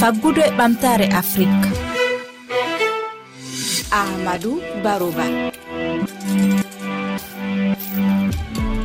faggudu e ɓamtare afrique ahmadou barouba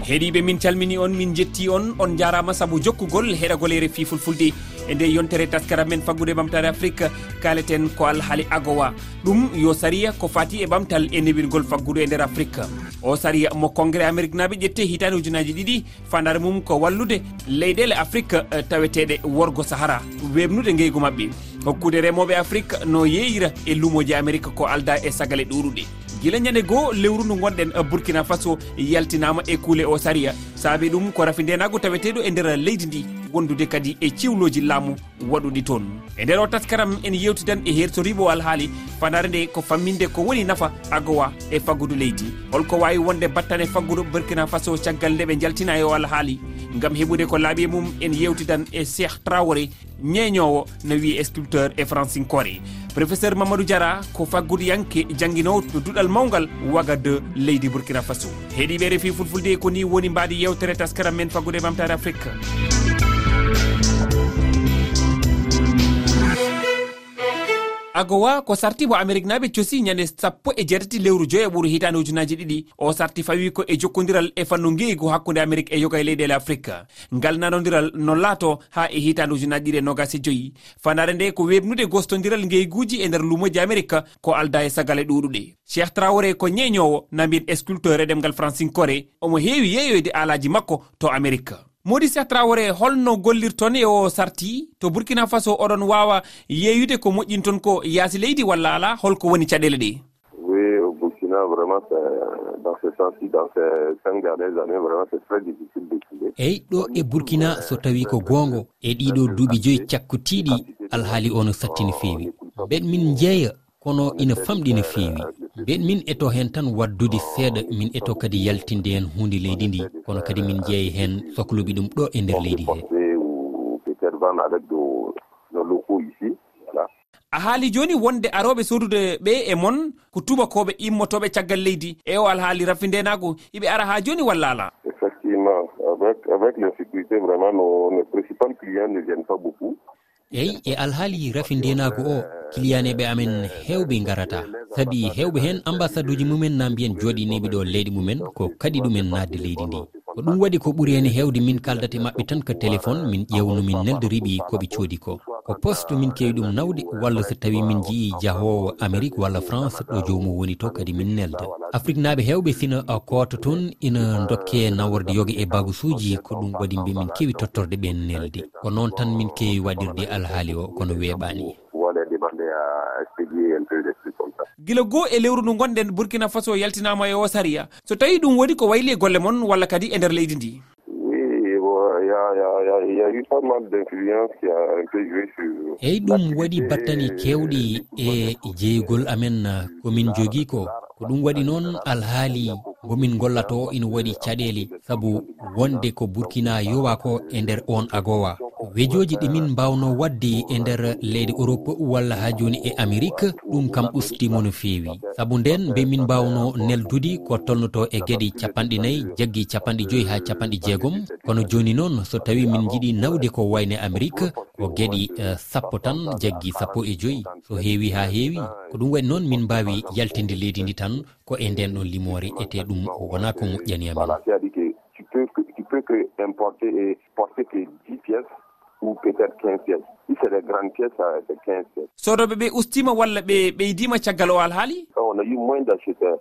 heeɗiɓe min calmini on min jetti on on jarama saabu jokkugol heɗagol ere fi fulfulde. e nde yontere taskara men faggude ɓamtare afrique kaleten ko alhaali agowa. Ɗum yo sariya ko fati e ɓamtal e newirgol faggudu e nder afrique. O sariya mo congrès amérique naɓe ƴette hitande ujunaji ɗiɗi fandare mum ko wallude leyɗele afrique e taweteɗe worgo sahara. Webnude ngeygu mabɓe hokkude remoɓe afrique no yeeyira e lumoji amérique ko alda e sagale ɗuɗuɗe gila ñande goho lewru ndu gonɗen e burkina faso yaltinama e kuule o sariya. Saabi ɗum ko rafi ndenago taweteɗo e nder leydi ndi. wondude kadi e ciwloji laamu waɗuɗi toon. E nder o taskaram en yewtidan e hertoriɓo alhaali fanare nde ko famminde ko woni nafa agowa e faggudu leydi. Holko wawi wonde battane faggudu burkina faso caggal nde ɓe jaltina e o alhaali. Gam heɓude ko laaɓi mum en yewtidan e cheikh trawore ñeñowo no wiye sculpteur e francine kore professeur mamadou diara ko faggudu yanke jangguinowo to duɗal mawgal waga de leydi burkina faso. Heeɗiɓe refi fulfulde ko ni woni mbaɗi yewtere taskaram men faggude mamtare afrique. agowa ko sarti mo amérique naɓe cosi ñande sappo e jeetati lewru joyi e ɓuuru hitande ujunaji ɗiɗi. O sarti fawi ko e jokkodiral e fannu ngeygu hakkude amérique e yoga e leyɗele afrique ngal nanodiral no laato ha e hitande ujunaji ɗiɗi e nogas e joyi. Fanare nde ko webnude gostodiral ngeyguji e nder lumoji amérique ko alda e sagale ɗuɗuɗe cheikh traore ko ñeñowo na sculpteur e ɗemgal francinkore omo heewi yeeyoyde alaji makko to amérique modisia traore holno gollirton e o sarti to burkina faso oɗon wawa yeeyude ko moƴƴin ton ko yaasi leydi walla ala holko woni caɗele ɗe? Oui au burkina vraiment dans ce sens ci dans ces cinq dernières années vraiment c'est très difficile de eyyi ɗo e burkina so tawi ko gongo e ɗiɗo duuɓi joyi cakkutiɗi alhaali o no satti no feewi. Ɓen min jeeya kono ina famɗi no feewi. mbiyen min eto hen tan waddude seeɗa min eto kadi yaltinde hen hunde leydi ndi. Kono kadi min jeeya hen sohluɓe ɗum ɗo e nder leydi he. A haali joni wonde aroɓe sodude ɓe e mon ko tubakoɓe immotoɓe caggal leydi. E o alhaali rafi ndenago iɓe ara ha joni walla ala? Effectivement avec avec l'insécurité vraiment nos, nos principal client ne viennent pas beaucoup. eyi e alhaali rafi ndenago o kiliyaneɓe amen hewɓe garata saabi hewɓe hen ambassade uji mumen na mbiyen jooɗineɓe ɗo leydi mumen ko kadi ɗumen nadde leydi ndi. ko ɗum waɗi ko ɓuri hen hewde min kaldata e maɓɓe tan ko téléphone min ƴewnumin neldoriɓi koɓe coodi ko. Ko poste min kewi ɗum nawde walla so tawi min jii jahowo amérique walla france ɗo jomum woni to kadi min nelda. Afrique naɓe hewɓe sina koota toon ina dokke naworde yoga e bagusuji ko ɗum waɗi mbi min kewi tottorde ɓen nelde ko noon tan min kewi waɗirde alhaali o kono weeɓani. Waɗede mande a expédié un peu d'explication gila goo e lewru ndu gonɗen burkina faso yaltinama e o saria so tawi ɗum woni ko wayli e golle moon walla kadi e nder leydi ndi? Eyi ɗum waɗi battani kewɗi e jeeygol amen uh, komin jogii ko. Ko ɗum waɗi noon alhaali gomin gollato ina waɗi caɗeele. Sabu wonde ko burkina yowa ko e nder on agowa. wejoji ɗimin mbawno wadde e nder leydi europe walla ha joni e amérique ɗum kam ustimo no feewi. Saabu nden mbe min mbawno neldude ko tolnoto e gueɗe capanɗe nayyi jaggui capanɗe joyyi ha capanɗe jeegom. Kono joni noon so tawi min jiiɗi nawde ko wayne amérique ko gueɗi uh, e, sappo tan jaggui sappo e joyyi so heewi ha heewi ko ɗum waɗi noon min mbawi yaltinde leydi ndi tan ko e nden ɗon limore ete ɗum wona ko moƴƴani amen peut que importer et porter que 10 pièces ou peut être 15 pièces si c'est des grandes pièces c'est 15 pièces sodoɓe ɓe ustima walla ɓe ɓeydima caggal o alhaali? On a eu moins d'acheteurs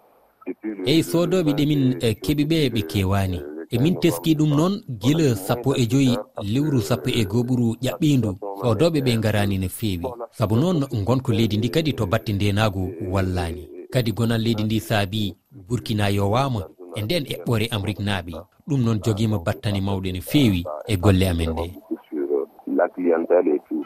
eyi sodoɓe ɗemin eh, keɓiɓe ɓe ɓe kewani emin teski ɗum noon guila sappo e joyi lewru sappo e goɓuru ƴaɓɓindu sodoɓe ɓe garani no feewi. Saabu noon gonko leydi ndi kadi to batte ndenago wallani kadi gonal leydi ndi saabi burkina yowama e nden eɓɓore amérique naaɓe ɗum noon joguima battani mawɗe no feewi e golle amen nde.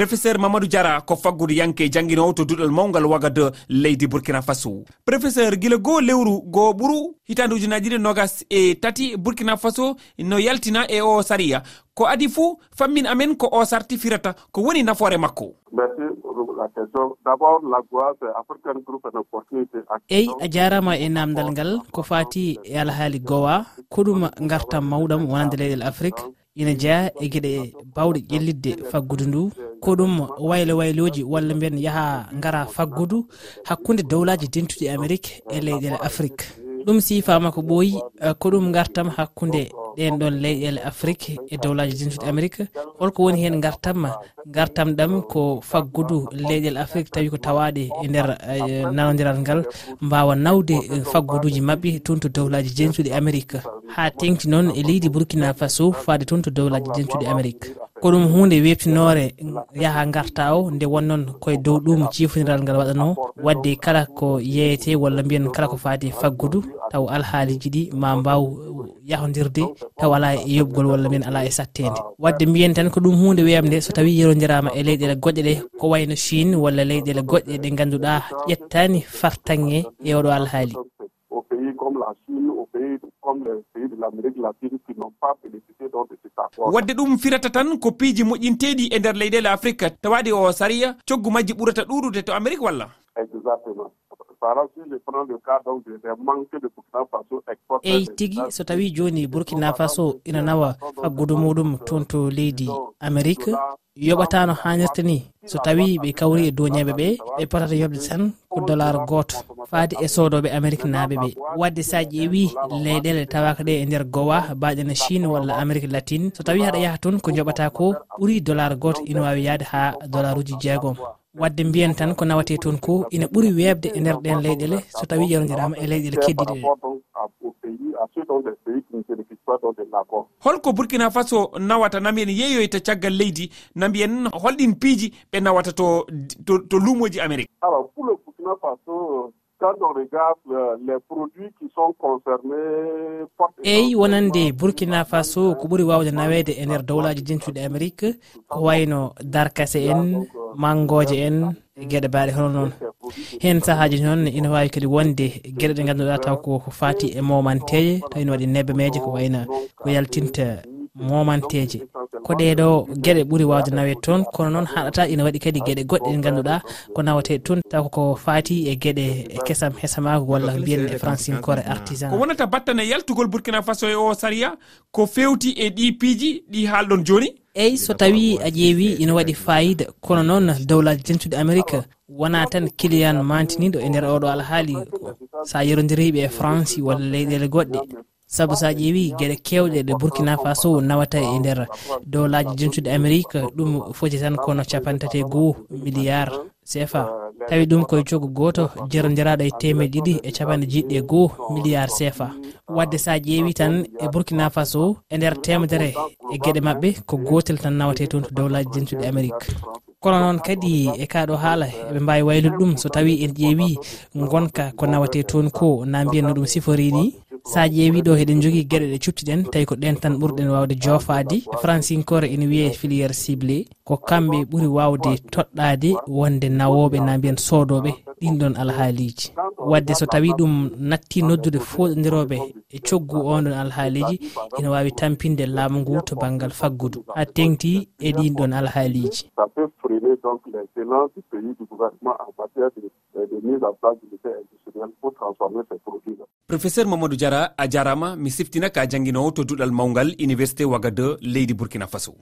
professeur mamadou diara ko faggudu yanke jangguinowo to duɗol mawgal wagade leydi burkina faso. Professeur guila goo lewru goo ɓuuru hitande ujunaji ɗiɗi nogas e tati burkina faso no yaltina e o saria ko adi fuu fammin amen ko o sarti firata ko woni nafoore makko. Eyi a jarama e namdal ngal ko fati e alhaali gowa koɗum gartam mawɗam wonande leyɗel afrique ina jeeya e gueɗe bawɗe ƴellidde faggudu ndu. ko ɗum waylo wayloji walla mbiyen yaha gara faggudu hakkude dowlaji dentuɗi amérique e leyɗele afrique. Ɗum sifama ko ɓooyi eh, ko ɗum gartam hakkude ɗen ɗon leyɗele afrique e dowlaji junsude amérique holko woni hen gartam gartam ɗam ko faggudu leyɗele afrique tawi ko tawaɗe e nder e, nanodiral ngal mbawa nawde e, fagguduji mabɓe toon to dowlaji jensuɗe amérique ha tengti noon e leydi burkina faso fade toon to dowlaji jensuɗe amérique ko ɗum hunde webtinore yaaha garta o nde wonnoon koye dow ɗum cifodiral ngal waɗano wadde kala ko yeyete walla mbiyen kala ko faati faggudu taw alhaaliji ɗi ma mbaw yahodirde taw ala e yoɓgol walla min ala e sattede wadde mbiyen tan ko ɗum hunde weemde so tawi yerodirama e leyɗele goɗɗe ɗe ko wayno chine walla leyɗele goɗɗe ɗe ganduɗa ƴettani fartange e oɗo alhaali. Wadde ɗum firata tan ko piiji moƴƴinteɗi e nder leyɗele afrique tawaɗi o sariya coggu majji ɓurata ɗuɗude to amérique walla? eyi tigi so tawi joni burkina faso ina nawa faggudu muɗum toon to leydi amérique yoɓatano hannirta ni. So tawi ɓe kawri e dow ñeɓe ɓe ɓe potata yoɓde tan ko dollar goto. Faade e sodoɓe amérique naaɓe ɓe. Wadde sa ƴeewi leyɗele tawaka ɗe e nder gowa mbaɗene chine walla amérique latine. So tawi haɗa yaaha toon ko joɓata ko ɓuuri dollar goto ina wawi yaade ha dollar uji jeegom. wadde mbiyen tan ko nawate toon ko ina ɓuri weebde e nder ɗen leyɗele so tawi yerodirama e leyɗele keddiɗe ɗe. Holko burkina faso nawata nami en yeeyoyta caggal leydi na mbiyen holɗin piiji ɓe nawata to to, to lumoji amérique alors pour le burkina faso quand regarde les produits qui sont concernés eyi wonande burkina faso ko ɓuuri wawde nawede e nder dowlaji dentuɗi amérique ko wayno darkase en mangoje en e gueɗe baɗe hono noon. hen saahaji noon ina wawi kadi wonde gueɗe ɗe ganduɗa taw ko fati e momanteje taw ina waɗi nebbe meje ko wayna ko yaltinta momanteje ko ɗeɗo gueɗe ɓuuri wawde nawe toon kono noon haɗata ina waɗi kadi gueɗe goɗɗe ɗe ganduɗa ko nawate toon taw koko fati e gueɗe kesam hesamago walla mbiyen e francine kore artisan. Ko wonata battane yaltugol burkina faso e o saria ko fewti e ɗi piiji ɗi haalɗon joni? Eyyi so tawi a ƴeewi ina waɗi fayida kono noon dowlaji jentude amérique wona tan kiliyan mantiniɗo e nder oɗo alhaali sa yerodiriɓe e france walla leyɗele goɗɗe. saabu sa ƴeewi gueɗe kewɗe ɗe burkina faso nawata e nder dowlaji jentuɗi amérique ɗum foti tan kono capantati e goho milliard cfa tawi ɗum koye cogo goto jerodiraɗo e temed ɗiɗi e capanɗe jiɗɗi e goho milliard cfa wadde sa ƴeewi tan e burkina faso e nder temedere e gueɗe mabɓe ko gotel tan nawate toon to dowlaji jentuɗi amérique kono noon kadi e kaɗo haala eɓe mbawi waylude ɗum so tawi en ƴeewi gonka ko nawate toon ko na mbiyanno ɗum sifori ni sa ƴeewi ɗo eɗen jogui gueɗe ɗe cuptiɗen tawi ko ɗen tan ɓurɗen wawde joofade francinkore ene wiye filiére ciblé. Ko kamɓe ɓuuri wawde toɗɗade wonde nawoɓe na mbiyen sodoɓe ɗin ɗon alhaaliji wadde so tawi ɗum natti noddude foɗodiroɓe e coggu onɗon alhaaliji ina wawi tampinde laamu ngu to banggal faggudu. Ha tengti e ɗin ɗon alhaaliji professeur mamadou diara a jarama mi siftina ka jangguinowo to duɗal mawgal université waga 2 leydi burkina faso.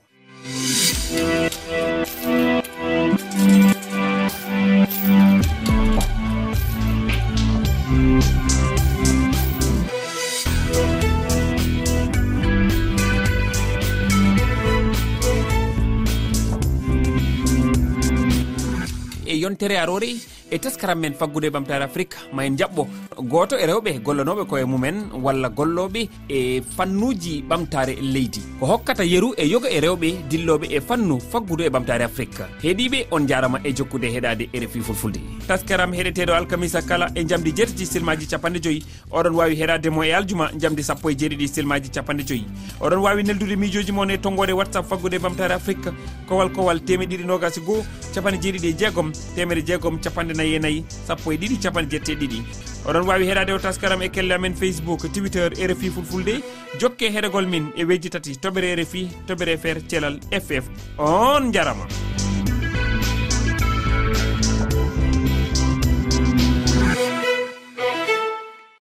E yontere arore e taskaram men faggude ɓamtare afrique ma en jaɓɓo goto e rewɓe gollanoɓe koye mumen walla golloɓe e fannuji ɓamtare leydi. Ko hokkata yeru e yoga e rewɓe dilloɓe e fannu faggudu e ɓamtare afrique heeɗiɓe on jarama e jokkude heɗade e rfi fulfulde. Taskaram heɗeteɗo alkamisa kala e jamdi jeetati silmaji capanɗe joyyi oɗon wawi heɗademo e aljuma jamdi sappo e jeeɗiɗi silmaji capanɗe joyyi oɗon wawi neldude mijoji mon e tonggode whatsapp faggude e ɓamtare afrique kowal kowal temeɗiɗi nogasi e goho capanɗe jeeɗiɗi e jeegom. Temere jeegom capanɗe nayyi e nayyi sappo e ɗiɗi capanɗe jeette e ɗiɗi. Oɗon wawi heɗade o taskaram e kelle amen facebook twitter rfi fulfulde. Jokke e heɗogol min e wejji tati toɓere rfi toɓere fr thelal ff on jarama